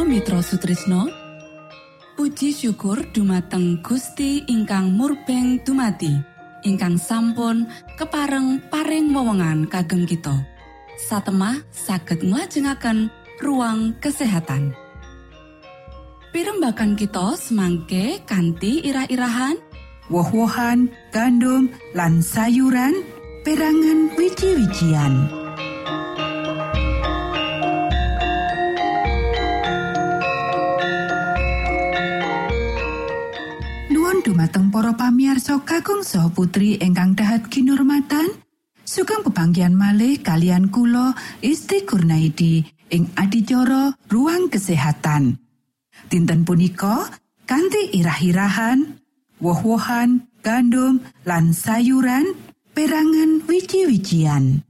Mitra Sutrisno Puji syukur dumateng Gusti ingkang murbeng dumati ingkang sampun kepareng paring wewenngan kagem kita satemah saged nglajengaken ruang kesehatan Pirembakan kita semangke kanthi irah-irahan woh-wohan gandum lan sayuran perangan wiji-wijian. Dumateng para pamiarsa kakung saha putri ingkang dahat kinurmatan sugeng pebanggian malih kalian kula Isti Kurnaidi ing adicara ruang kesehatan. Dinten punika kanthi irah-irahan woh-wohan gandum lan sayuran perangan wiji-wijian.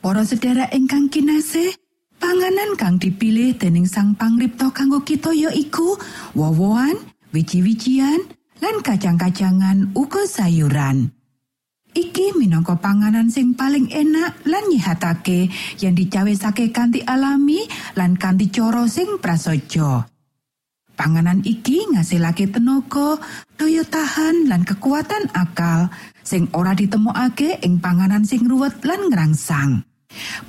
Para sedherek ingkang kinasih panganan kang dipilih dening sang pangripta kanggo kita ya iku wiji-wijian, lan kacang-kacangan uga sayuran. Iki minangka panganan sing paling enak lan nyihatake yang dicawesake kanthi alami lan kanthi cara sing prasaja. Panganan iki ngasilake tenaga, daya tahan lan kekuatan akal sing ora ditemokake ing panganan sing ruwet lan ngrangsang.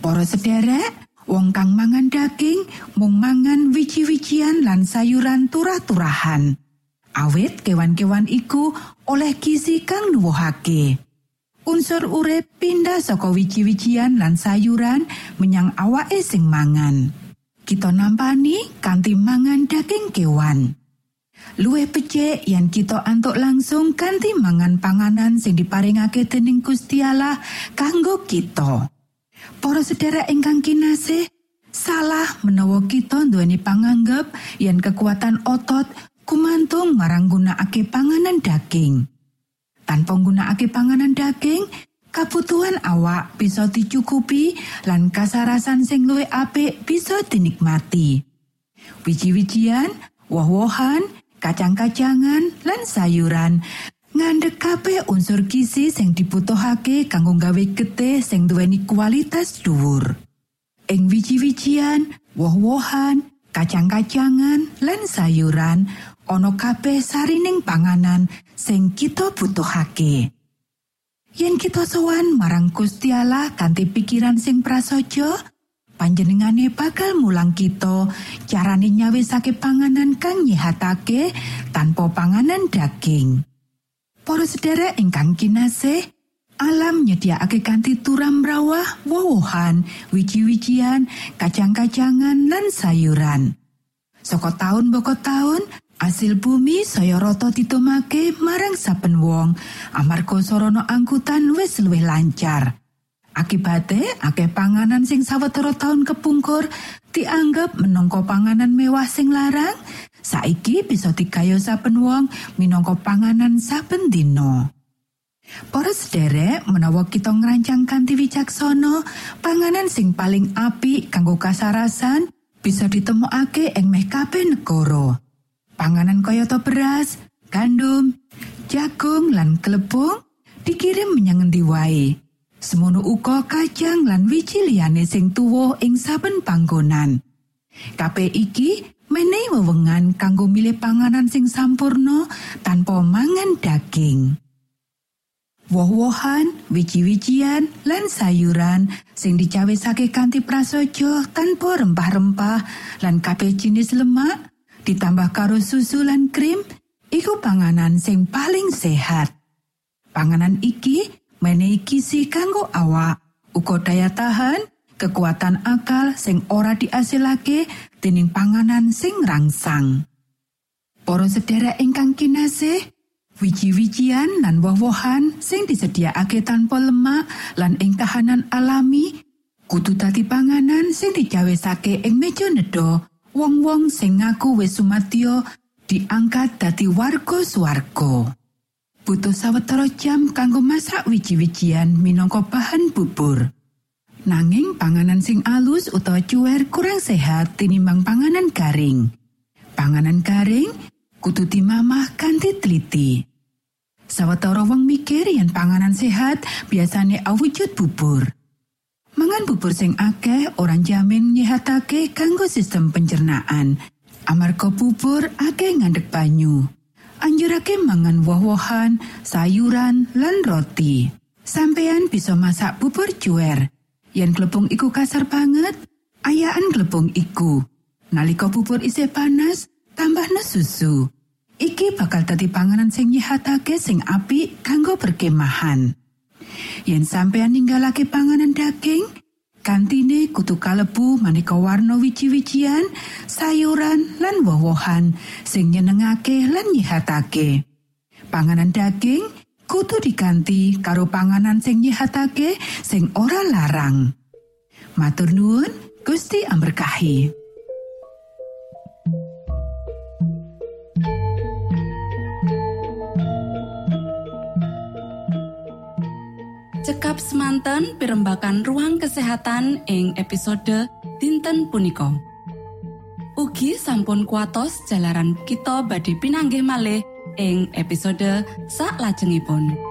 Para sederek, wong kang mangan daging mung mangan wiji-wijian lan sayuran turah-turahan. Awit kewan-kewan iku oleh gizi kang nuwuhake. Unsur urip pindah saka wiji-wijian lan sayuran menyang awake sing mangan. Kita nampani kanthi mangan daging kewan. Luwih becik yen kita antuk langsung kanthi mangan panganan sing diparingake dening Gusti Allah kanggo kita. Para sedherek ingkang kinasih, salah menawa kita nduweni panganggep yen kekuatan otot kumantung marang gunakake panganan daging. Tanpa nggunakake panganan daging, kabutuhan awak bisa dicukupi lan kasarasan sing luwih apik bisa dinikmati. Wiji-wijian, woh-wohan, kacang-kacangan, lan sayuran ngandhek kabeh unsur gizi sing dibutuhake kanggo gawe getih sing duweni kualitas dhuwur. Ing wiji-wijian, woh-wohan, kacang-kacangan, lan sayuran ana kabeh sarining panganan sing kita butuhake. Yen kita sowan marang Gusti Allah kanthi pikiran sing prasaja, panjenengane bakal mulang kita carane nyawisake panganan kang nyihatake tanpa panganan daging. Para sederek ingkang kinasih, alam nyediakake kanthi turam rawah, wowohan, wiji-wijian, kacang-kacangan lan sayuran. Saka taun boko taun, Asil bumi saya rata ditomake marang saben wong amarga sarana angkutan wis luwih lancar. Akibate akeh panganan sing sawetara taun kepungkur dianggap menangka panganan mewah sing larang, saiki bisa digayo saben wong minangka panganan saben dina. Para sederek menawa kita ngrancang kanthi wicaksana, panganan sing paling apik kanggo kasarasan bisa ditemokake ing meh kabeh negara. Panganan kayata beras, gandum, jagung lan klepung dikirim menyang endi wae. Semono uga kacang lan wiji liyane sing tuwa ing saben panggonan. Kabeh iki menehi wewengan kanggo milih panganan sing sampurno tanpa mangan daging. Woh-wohan, wiji-wijian, lan sayuran sing dicawesake kanthi prasaja tanpa rempah-rempah lan kabeh jenis lemak ditambah karo susu lan krim iku panganan sing paling sehat. Panganan iki menehi gizi kanggo awak. Uga daya tahan kekuatan akal sing ora diasilake dening panganan sing rangsang. Para sedherek ingkang kinasih wiji-wijian lan woh-wohan sing disediakake tanpa lemak lan ing kahanan alami kudu dadi panganan sing dicawesake ing meja nedha wong-wong sing ngaku wis diangkat dadi warga swarga. Butuh sawetara jam kanggo masak wiji-wijian minangka bahan bubur. Nanging panganan sing alus utawa cuwer kurang sehat tinimbang panganan garing. Panganan garing kudu dimamah kanthi teliti. Sawetara wong mikir yen panganan sehat biasane awujud bubur. Mangan bubur sing akeh orang jamin nyehatake kanggo sistem pencernaan. Amarga bubur akeh ngandhek banyu. Anjurake mangan woh-wohan, sayuran, lan roti. Sampeyan bisa masak bubur cuer. Yen glepung iku kasar banget, ayaan glepung iku. Nalika bubur isih panas, tambahne susu. Iki bakal dadi panganan sing nyihatake sing apik kanggo perkemahan. Yen sampeyan ninggalake panganan daging, kantine kudu kalebu maneka warna wiji-wijian, sayuran lan woh-wohan sing nyenengake lan nyihatake. Panganan daging kudu diganti karo panganan sing nyihatake sing ora larang. Matur nuwun, Gusti amberkahi. Cekap semanten pimbakan ruang kesehatan ing episode dinten punika Ugi sampun kuatos jalaran kita badhe pinanggih malih ing episode sak lajengipun.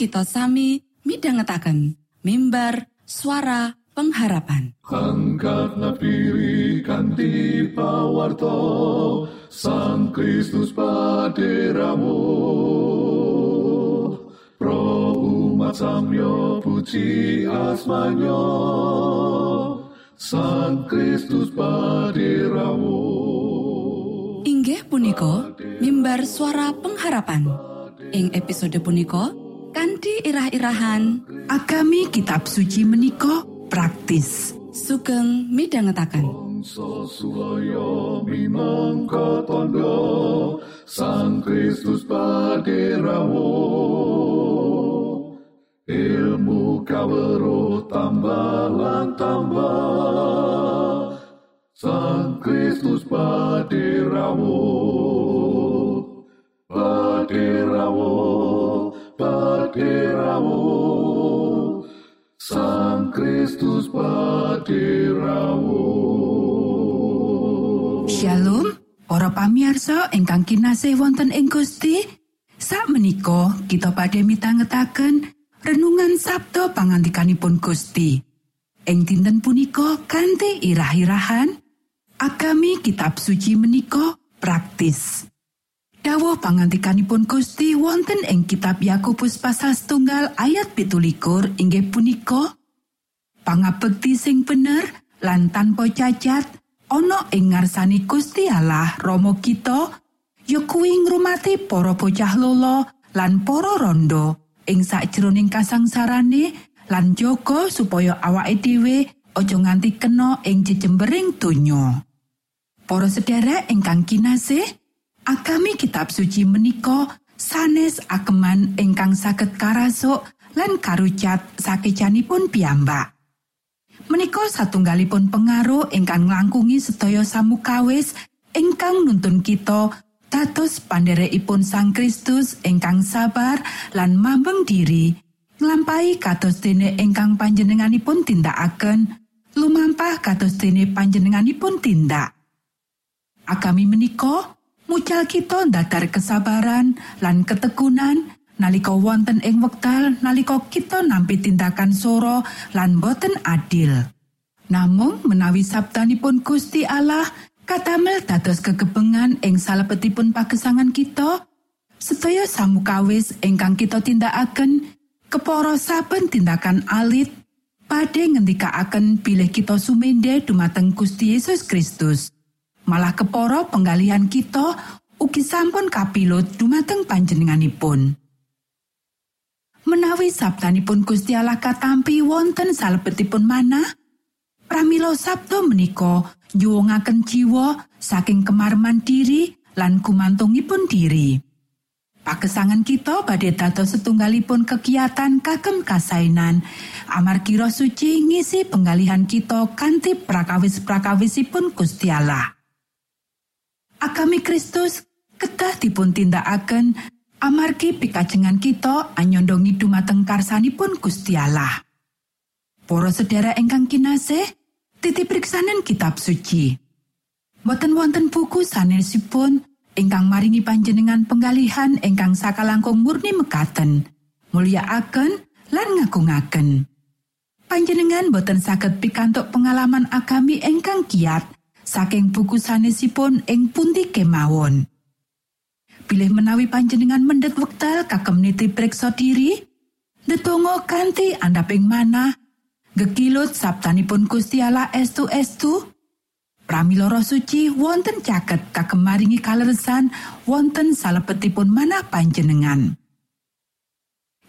Kita sami midhangetaken mimbar suara pengharapan. Angkat nafiri kanti pawarto Sang Kristus paderamu. Pro umat samyo puji asmanyo Sang Kristus paderamu. Inggih punika mimbar suara pengharapan. Ing episode punika kanthi irah-irahan Agami Kitab Suci menika praktis. sugeng minangka tondo Sang Kristus paderamu Ilmu kawero tambah tambah Sang Kristus paderamu Paderamu Paderamu Sang Kristus paderamu Shalom, para pamirsa ingkang kinasih wonten ing Gusti. Sak menika kita badhe mitangetaken renungan Sabda pangantikanipun Gusti. Ing dinten punika kanthi irah-irahan agami kitab suci menika praktis. Dawuh pangantikanipun Gusti wonten ing kitab Yakobus pasal setunggal ayat pitulikur inggih punika pangabekti sing bener lan tanpa cacat ana ing ngarsani Gusti Allah Rama kita ya kuwi ngrumati para bocah lolo lan para rondo ing sakjroning kasangsarane lan jaga supaya awake dhewe aja nganti kena ing jejembering donya. Para sedherek ingkang kinasih, agami kitab suci menika sanes akeman ingkang saged karasuk lan karucat sakecanipun piyambak. Menika satunggalipun pengaruh ingkang nglangkungi sedaya samukawis ingkang nuntun kita dados pandherekipun Sang Kristus ingkang sabar lan mambeng diri nglampahi kados dene ingkang panjenenganipun tindakaken lumampah kados dene panjenenganipun tindak. Agami menika mucal kita datar kesabaran lan ketekunan nalika wonten ing wekdal nalika kita nampi tindakan soro lan boten adil. Namung menawi sabdanipun Gusti Allah katamel dados kegebengan ing salebetipun pagesangan kita, sedaya samukawis ingkang kita tindakaken kepara saben tindakan alit badhe ngendikaaken bilih kita sumende dumateng Gusti Yesus Kristus. Malah kepara penggalihan kita ugi sampun kapilut dumateng panjenenganipun. Menawi sabdanipun Gusti Allah katampi wonten salebetipun manah, pramila sabda menika nyuwungaken jiwa saking kemarman diri lan kumantungipun diri. Pagesangan kita badhe dados setunggalipun kegiatan kagem kasainan. Amargi Roh Suci ngisi penggalihan kita kanthi prakawis-prakawisipun Gusti Allah. Agami Kristus kedah dipun tindakaken amargi pikajengan kita anyondongi dumateng karsanipun Gusti. Para sedherek ingkang kinasih, titip priksanen kitab suci. Boten wonten buku sanesipun ingkang maringi panjenengan penggalihan ingkang sakalangkung murni mekaten, mulyakaken lan ngagungaken. Panjenengan boten saged pikantuk pengalaman agami ingkang kiat saking buku sanesipun ing pundi kemawon. Bilih menawi panjenengan mendhet wekdal kagem niti priksa diri, ndedonga kanthi andaping manah, gegilut sabtanipun Gusti Allah estu-estu, Pramila Roh Suci wonten caket kagem maringi kaleresan wonten salebetipun manah panjenengan.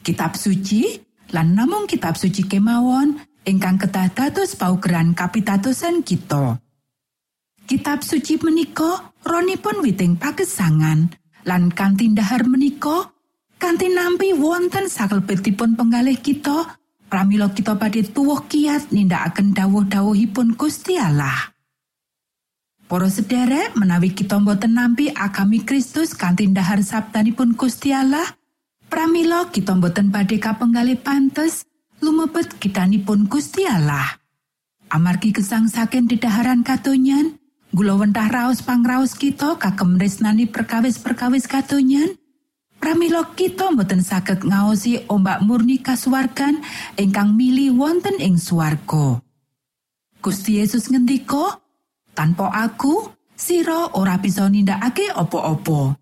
Kitab suci lan namung kitab suci kemawon ingkang kedah dados paugeran kapitadosan kita. Kitab suci menika ronipun witing pagesangan lan kanthi ndahar menika kanthi nampi wonten sakelebetipun penggalih kita pramila kita badhe tuwuh kiat nindakaken dawuh-dawuhipun Gusti Allah. Para sederek menawi kita boten nampi agami Kristus kanthi ndahar sabdanipun Gusti Allah, pramila kita boten badhe kapenggalih pantes lumebet kitanipun Gusti Allah. Amargi gesang saking dedaharan katonyan, gula wentah raos pangraos kita kagem resnani perkawis-perkawis katonyan, Pramila kita boten saged ngaosi ombak murni kasuwargan ingkang mili wonten ing swarga. Gusti Yesus ngendika, "Tanpa aku, sira ora bisa nindakake apa-apa."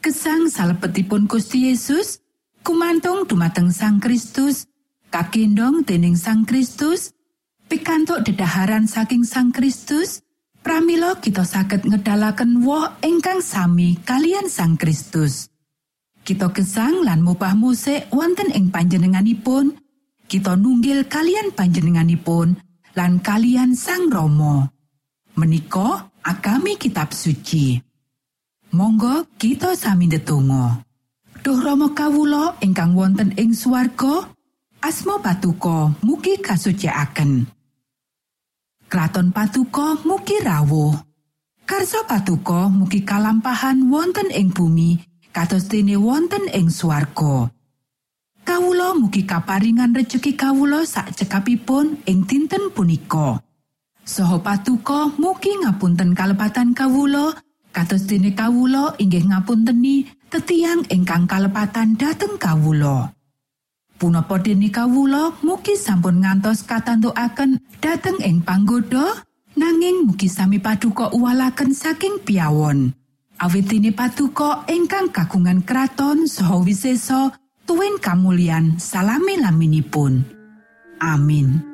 Gesang salebetipun Gusti Yesus kumantung dumateng Sang Kristus, kagendong dening Sang Kristus, pikantuk dedaharan saking Sang Kristus, pramila kita saged ngedalaken woh ingkang sami kalian Sang Kristus. Kita gesang lan mubah musik wonten ing panjenenganipun, kita nunggil kalian panjenenganipun lan kalian Sang Romo. Menika agami kitab suci. Monggo kita sami ndedonga. Duh Rama kawula ingkang wonten ing swarga, asma patuko mugi kasucikaken. Kraton patuko mugi rawuh. Karso patuko mugi kalampahan wonten ing bumi kados dene wonten ing swarga. Kawula mugi kaparingan rejeki kawula sak cekapipun ing dinten punika. Soho patuko mugi ngapunten kalepatan kawula kados dene kawula inggih ngapunteni tetiang ingkang kalepatan dhateng kawula. Punapa dene kawula mugi sampun ngantos katantukaken dhateng ing panggoda nanging mugi sami paduka uwalaken saking piawon. Awit dene paduka ingkang kagungan kraton saha wisesa tuwin kamulyan salami laminipun. Amin.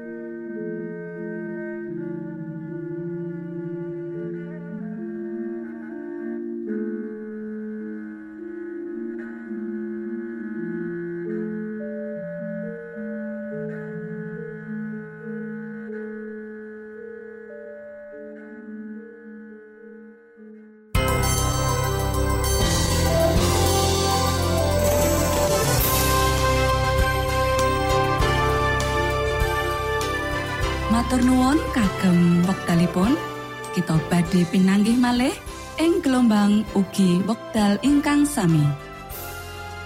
ing gelombang ugi wekdal ingkang sami.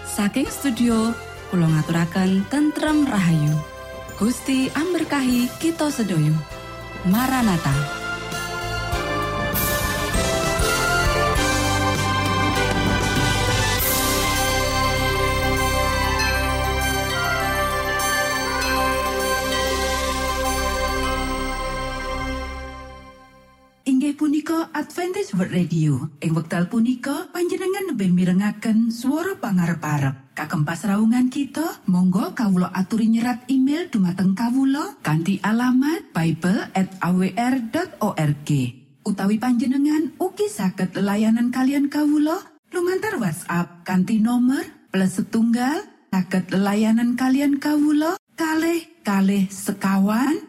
Saking studio kula ngaturaken tentrem rahayu. Gusti amberkahi kita sedoyo. Maranata. World Radio. Ing wekdal punika panjenengan lebih mirengaken suara pangarep-arep. Kagem pasraungan kita, monggo kawula aturi nyerat email dumateng kawula kanthi alamat bible@awr.org. Utawi panjenengan ugi saged layanan kalian kawula lumantar WhatsApp kanthi nomor plus setunggal saged layanan kalian kawula kalih kalih sekawan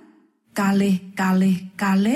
kalih kalih kalih